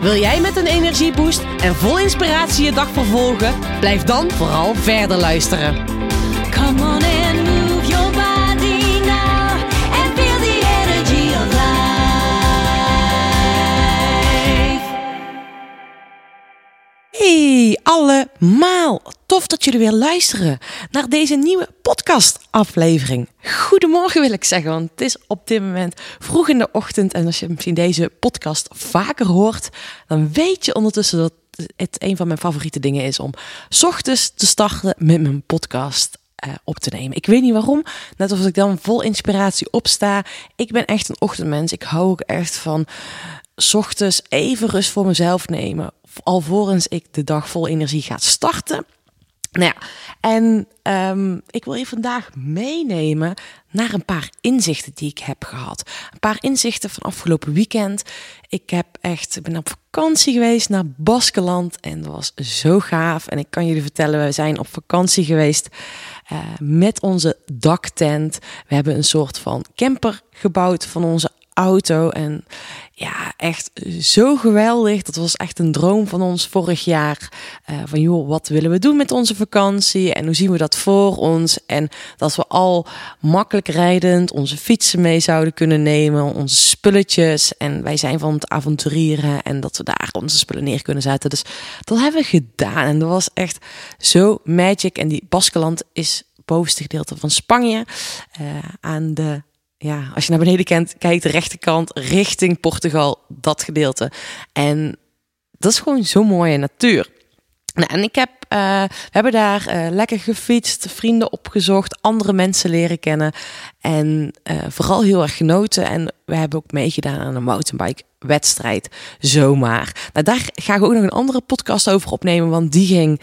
Wil jij met een energieboost en vol inspiratie je dag vervolgen? Blijf dan vooral verder luisteren. Hey allemaal, tof dat jullie weer luisteren naar deze nieuwe podcast-aflevering. Goedemorgen wil ik zeggen, want het is op dit moment vroeg in de ochtend. En als je misschien deze podcast vaker hoort, dan weet je ondertussen dat het een van mijn favoriete dingen is om ochtends te starten met mijn podcast eh, op te nemen. Ik weet niet waarom, net als ik dan vol inspiratie opsta. Ik ben echt een ochtendmens. Ik hou ook echt van 's ochtends even rust voor mezelf nemen. Alvorens ik de dag vol energie ga starten. Nou ja, en ehm, ik wil je vandaag meenemen naar een paar inzichten die ik heb gehad. Een paar inzichten van afgelopen weekend. Ik heb echt, ben op vakantie geweest naar Baskeland en dat was zo gaaf. En ik kan jullie vertellen, we zijn op vakantie geweest eh, met onze daktent. We hebben een soort van camper gebouwd van onze auto. En ja, echt zo geweldig. Dat was echt een droom van ons vorig jaar. Eh, van joh, wat willen we doen met onze vakantie? En hoe zien we dat voor ons? En dat we al makkelijk rijdend onze fietsen mee zouden kunnen nemen. Onze spulletjes. En wij zijn van het avonturieren. En dat we daar onze spullen neer kunnen zetten. Dus dat hebben we gedaan. En dat was echt zo magic. En die Baskeland is bovenste gedeelte van Spanje. eh, aan de ja, als je naar beneden kijkt, kijkt de rechterkant richting Portugal, dat gedeelte. En dat is gewoon zo'n mooie natuur. Nou, en ik heb, eh, we hebben daar eh, lekker gefietst, vrienden opgezocht, andere mensen leren kennen. En eh, vooral heel erg genoten. En we hebben ook meegedaan aan een mountainbike wedstrijd, zomaar. Nou, daar ga ik ook nog een andere podcast over opnemen, want die ging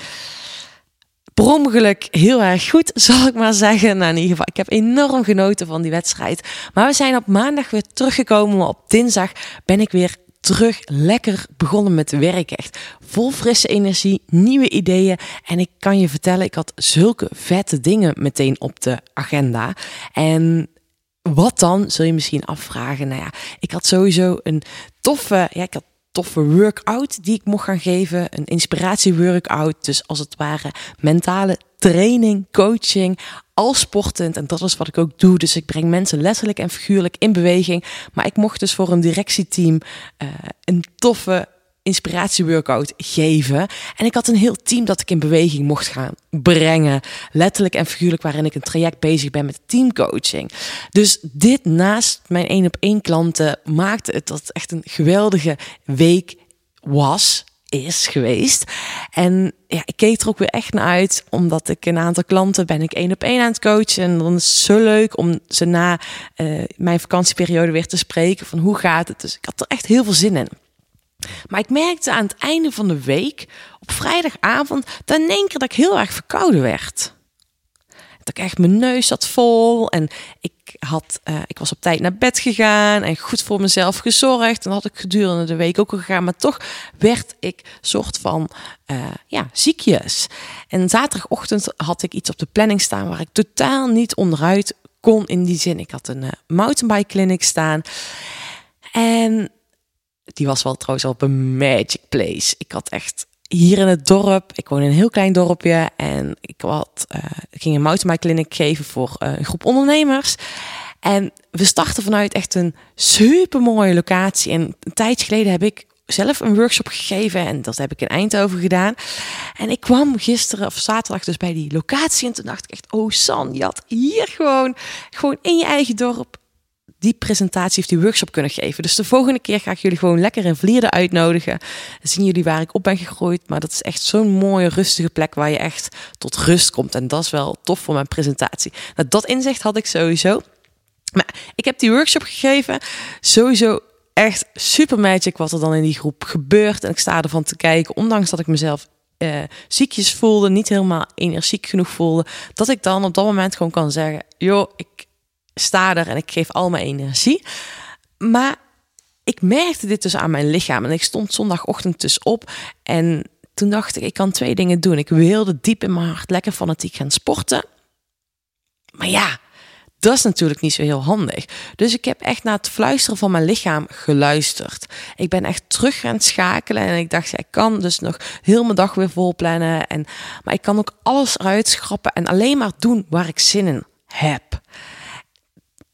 per ongeluk heel erg goed, zal ik maar zeggen. Nou, in ieder geval, ik heb enorm genoten van die wedstrijd. Maar we zijn op maandag weer teruggekomen. Op dinsdag ben ik weer terug lekker begonnen met werk. Echt vol frisse energie, nieuwe ideeën. En ik kan je vertellen, ik had zulke vette dingen meteen op de agenda. En wat dan, zul je misschien afvragen. Nou ja, ik had sowieso een toffe, ja, ik had toffe workout die ik mocht gaan geven. Een inspiratieworkout. Dus als het ware mentale training, coaching, al sportend. En dat is wat ik ook doe. Dus ik breng mensen letterlijk en figuurlijk in beweging. Maar ik mocht dus voor een directieteam eh, een toffe inspiratieworkout geven. En ik had een heel team dat ik in beweging mocht gaan brengen. Letterlijk en figuurlijk waarin ik een traject bezig ben met teamcoaching. Dus dit naast mijn één op één klanten maakte het dat het echt een geweldige week was is geweest. En ja, ik keek er ook weer echt naar uit, omdat ik een aantal klanten ben ik één op één aan het coachen. En dan is het zo leuk om ze na eh, mijn vakantieperiode weer te spreken van hoe gaat het. Dus ik had er echt heel veel zin in. Maar ik merkte aan het einde van de week, op vrijdagavond, dan in één keer dat ik heel erg verkouden werd. Dat ik echt mijn neus zat vol en ik, had, eh, ik was op tijd naar bed gegaan en goed voor mezelf gezorgd. En dat had ik gedurende de week ook al gegaan, maar toch werd ik soort van eh, ja, ziekjes. En zaterdagochtend had ik iets op de planning staan waar ik totaal niet onderuit kon in die zin. Ik had een uh, mountainbike clinic staan en die was wel trouwens op een magic place. Ik had echt hier in het dorp, ik woon in een heel klein dorpje en ik had, ik ging een mountainbike clinic geven voor uh, een groep ondernemers. En we starten vanuit echt een super mooie locatie. En een tijdje geleden heb ik zelf een workshop gegeven en dat heb ik in Eindhoven gedaan. En ik kwam gisteren of zaterdag dus bij die locatie en toen dacht ik echt, oh San, je had hier gewoon, gewoon in je eigen dorp die presentatie of die workshop kunnen geven. Dus de volgende keer ga ik jullie gewoon lekker in Vlieren uitnodigen. Dan zien jullie waar ik op ben gegroeid. Maar dat is echt zo'n mooie, rustige plek waar je echt tot rust komt. En dat is wel tof voor mijn presentatie. Nou, dat inzicht had ik sowieso. Maar ik heb die workshop gegeven. Sowieso echt super magic wat er dan in die groep gebeurt. En ik sta ervan te kijken, ondanks dat ik mezelf eh, ziekjes voelde, niet helemaal energiek genoeg voelde, dat ik dan op dat moment gewoon kan zeggen: joh, ik sta er en ik geef al mijn energie. Maar ik merkte dit dus aan mijn lichaam en ik stond zondagochtend dus op en toen dacht ik, ik kan twee dingen doen. Ik wilde diep in mijn hart lekker fanatiek gaan sporten. Maar ja, dat is natuurlijk niet zo heel handig. Dus ik heb echt naar het fluisteren van mijn lichaam geluisterd. Ik ben echt terug gaan schakelen en ik dacht, ik kan dus nog heel mijn dag weer vol plannen. En, maar ik kan ook alles eruit schrappen en alleen maar doen waar ik zin in heb.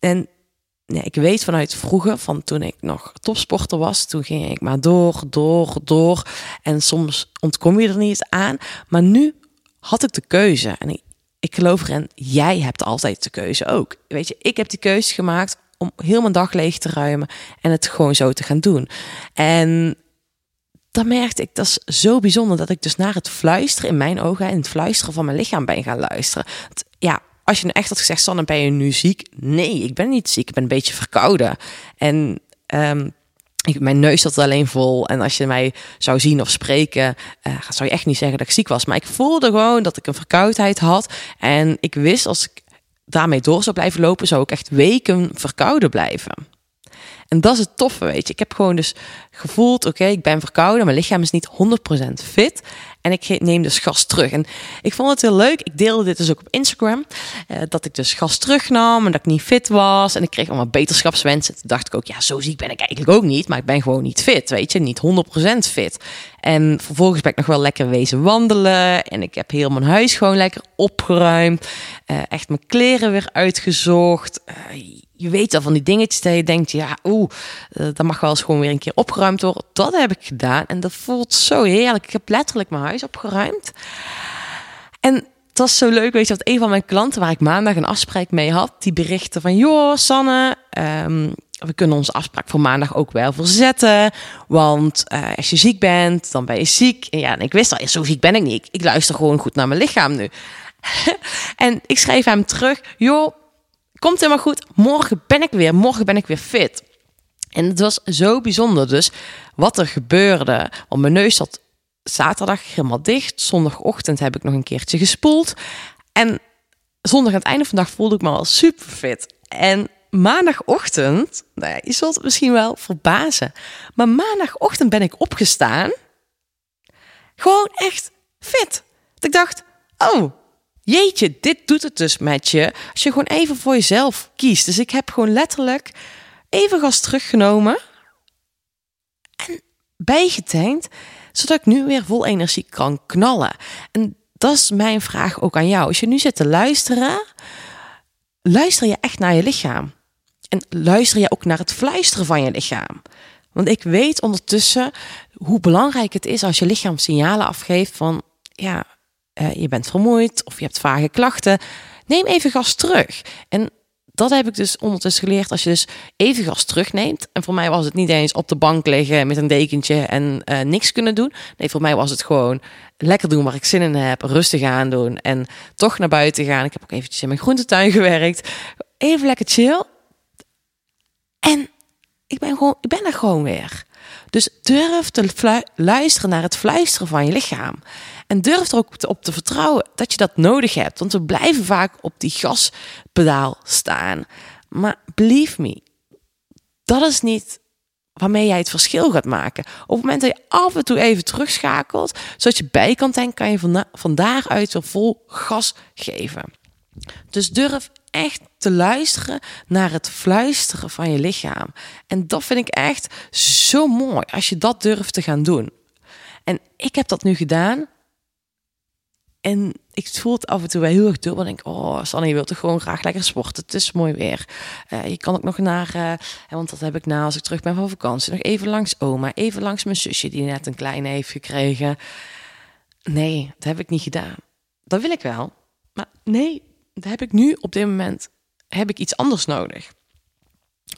En ja, ik weet vanuit vroeger, van toen ik nog topsporter was, toen ging ik maar door, door, door. En soms ontkom je er niet aan. Maar nu had ik de keuze. En ik, geloof erin, jij hebt altijd de keuze ook. Weet je, ik heb die keuze gemaakt om heel mijn dag leeg te ruimen en het gewoon zo te gaan doen. En dan merkte ik, dat is zo bijzonder dat ik dus naar het fluisteren in mijn ogen en het fluisteren van mijn lichaam ben gaan luisteren. Ja, als je nu echt had gezegd, Sanne, ben je nu ziek? Nee, ik ben niet ziek. Ik ben een beetje verkouden. En ehm, ik, mijn neus zat alleen vol. En als je mij zou zien of spreken, uh, zou je echt niet zeggen dat ik ziek was. Maar ik voelde gewoon dat ik een verkoudheid had. En ik wist als ik daarmee door zou blijven lopen, zou ik echt weken verkouden blijven. En dat is het toffe, weet je. Ik heb gewoon dus gevoeld, oké, ik ben verkouden, mijn lichaam is niet 100% fit. En ik neem dus gas terug. En ik vond het heel leuk. Ik deelde dit dus ook op Instagram. Uh, dat ik dus gas terugnam en dat ik niet fit was. En ik kreeg allemaal beterschapswensen. Toen dacht ik ook, ja, zo ziek ben ik eigenlijk ook niet. Maar ik ben gewoon niet fit, weet je. Niet 100% fit. En vervolgens ben ik nog wel lekker wezen wandelen. En ik heb heel mijn huis gewoon lekker opgeruimd. Uh, echt mijn kleren weer uitgezocht. Uh, je weet al van die dingetjes dat je denkt, ja, oeh, dat mag wel eens gewoon weer een keer opgeruimd worden. Dat heb ik gedaan en dat voelt zo heerlijk. Ik heb letterlijk mijn huis opgeruimd. En het was zo leuk, weet je, dat een van mijn klanten, waar ik maandag een afspraak mee had, die berichtte van, joh, Sanne, um, we kunnen onze afspraak voor maandag ook wel verzetten. Want uh, als je ziek bent, dan ben je ziek. En ja, en ik wist al, zo ziek ben ik niet. Ik luister gewoon goed naar mijn lichaam nu. en ik schreef hem terug, joh, komt helemaal goed. Morgen ben ik weer, morgen ben ik weer fit. En het was zo bijzonder dus wat er gebeurde. Want mijn neus zat zaterdag helemaal dicht. Zondagochtend heb ik nog een keertje gespoeld. En zondag aan het einde van de dag voelde ik me al super fit. En maandagochtend, nou je zult het misschien wel verbazen. Maar maandagochtend ben ik opgestaan. Gewoon echt fit. Dat ik dacht, oh, jeetje, dit doet het dus met je. Als je gewoon even voor jezelf kiest. Dus ik heb gewoon letterlijk even gas teruggenomen. En bijgetankt, zodat ik nu weer vol energie kan knallen. En dat is mijn vraag ook aan jou. Als je nu zit te luisteren, luister je echt naar je lichaam. En luister je ook naar het fluisteren van je lichaam. Want ik weet ondertussen hoe belangrijk het is als je lichaam signalen afgeeft van ja, uh, je bent vermoeid of je hebt vage klachten. Neem even gas terug. En dat heb ik dus ondertussen geleerd. Als je dus even gas terugneemt. En voor mij was het niet eens op de bank liggen met een dekentje en uh, niks kunnen doen. Nee, voor mij was het gewoon lekker doen waar ik zin in heb. Rustig aan doen en toch naar buiten gaan. Ik heb ook eventjes in mijn groentetuin gewerkt. Even lekker chill. En ik ben, gewoon, ik ben er gewoon weer. Dus durf te luisteren naar het fluisteren van je lichaam. En durf er ook op te vertrouwen dat je dat nodig hebt. Want we blijven vaak op die gaspedaal staan. Maar believe me, dat is niet waarmee jij het verschil gaat maken. Op het moment dat je af en toe even terugschakelt, zodat je bij kan kan je van, van daaruit weer vol gas geven. Dus durf echt te luisteren naar het fluisteren van je lichaam. En dat vind ik echt zo mooi als je dat durft te gaan doen. En ik heb dat nu gedaan. En ik voel het af en toe wel heel erg dubbel. Denk, oh, Sanne, je wilt toch gewoon graag lekker sporten. Het is mooi weer. Uh, je kan ook nog naar, uh, want dat heb ik na als ik terug ben van vakantie, nog even langs oma, even langs mijn zusje die net een kleine heeft gekregen. Nee, dat heb ik niet gedaan. Dat wil ik wel. Maar nee, heb ik nu op dit moment heb ik iets anders nodig.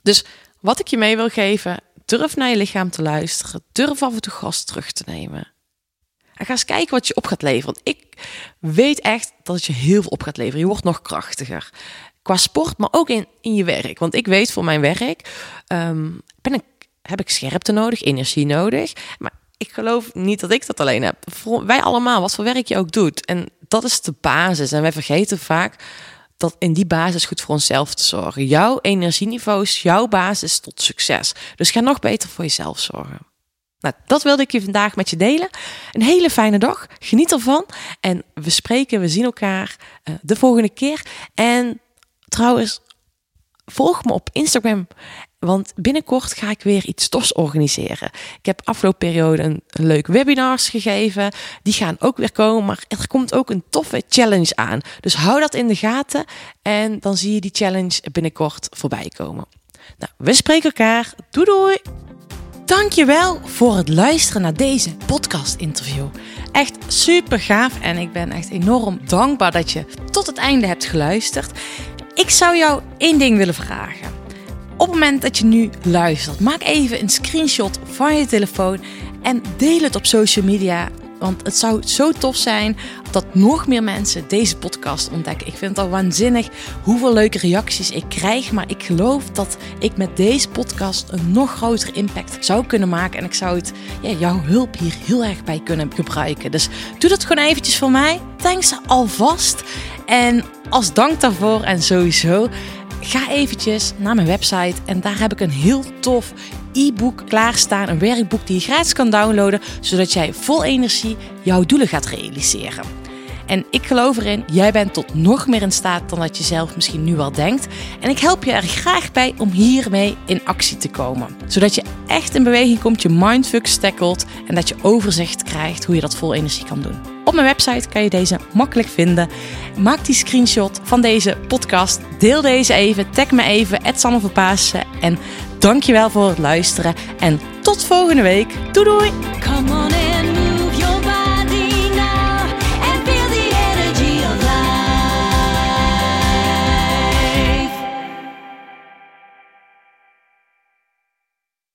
Dus wat ik je mee wil geven, durf naar je lichaam te luisteren. Durf af en toe gas terug te nemen. En ga eens kijken wat je op gaat leveren. Want ik weet echt dat het je heel veel op gaat leveren. Je wordt nog krachtiger. Qua sport, maar ook in, in je werk. Want ik weet voor mijn werk um, ben ik, heb ik scherpte nodig, energie nodig. Maar ik geloof niet dat ik dat alleen heb. Wij allemaal, wat voor werk je ook doet. En dat is de basis. En wij vergeten vaak dat in die basis goed voor onszelf te zorgen. Jouw energieniveau is jouw basis tot succes. Dus ga nog beter voor jezelf zorgen. Nou, dat wilde ik je vandaag met je delen. Een hele fijne dag. Geniet ervan. En we spreken, we zien elkaar uh, de volgende keer. En trouwens, volg me op Instagram. Want binnenkort ga ik weer iets tofs organiseren. Ik heb afgelopen periode een, leuk webinars gegeven. Die gaan ook weer komen. Maar er komt ook een toffe challenge aan. Dus hou dat in de gaten. En dan zie je die challenge binnenkort voorbij komen. Nou, we spreken elkaar. Doei doei! Dankjewel voor het luisteren naar deze podcast interview. Echt super gaaf en ik ben echt enorm dankbaar dat je tot het einde hebt geluisterd. Ik zou jou één ding willen vragen. Op het moment dat je nu luistert, maak even een screenshot van je telefoon en deel het op social media. Want het zou zo tof zijn dat nog meer mensen deze podcast ontdekken. Ik vind het al waanzinnig hoeveel leuke reacties ik krijg. Maar ik geloof dat ik met deze podcast een nog grotere impact zou kunnen maken. En ik zou het, ja, jouw hulp hier heel erg bij kunnen gebruiken. Dus doe dat gewoon eventjes voor mij. Thanks alvast. En als dank daarvoor en sowieso ga eventjes naar mijn website en daar heb ik een heel tof e-book klaarstaan. Een werkboek die je gratis kan downloaden, zodat jij vol energie jouw doelen gaat realiseren. En ik geloof erin, jij bent tot nog meer in staat dan dat je zelf misschien nu wel denkt. En ik help je er graag bij om hiermee in actie te komen. Zodat je echt in beweging komt, je mindfuck tackelt en dat je overzicht krijgt hoe je dat vol energie kan doen. Op mijn website kan je deze makkelijk vinden. Maak die screenshot van deze podcast. Deel deze even. Tag me even. Sanne Verpaassen. En dankjewel voor het luisteren. En tot volgende week. Doei doei.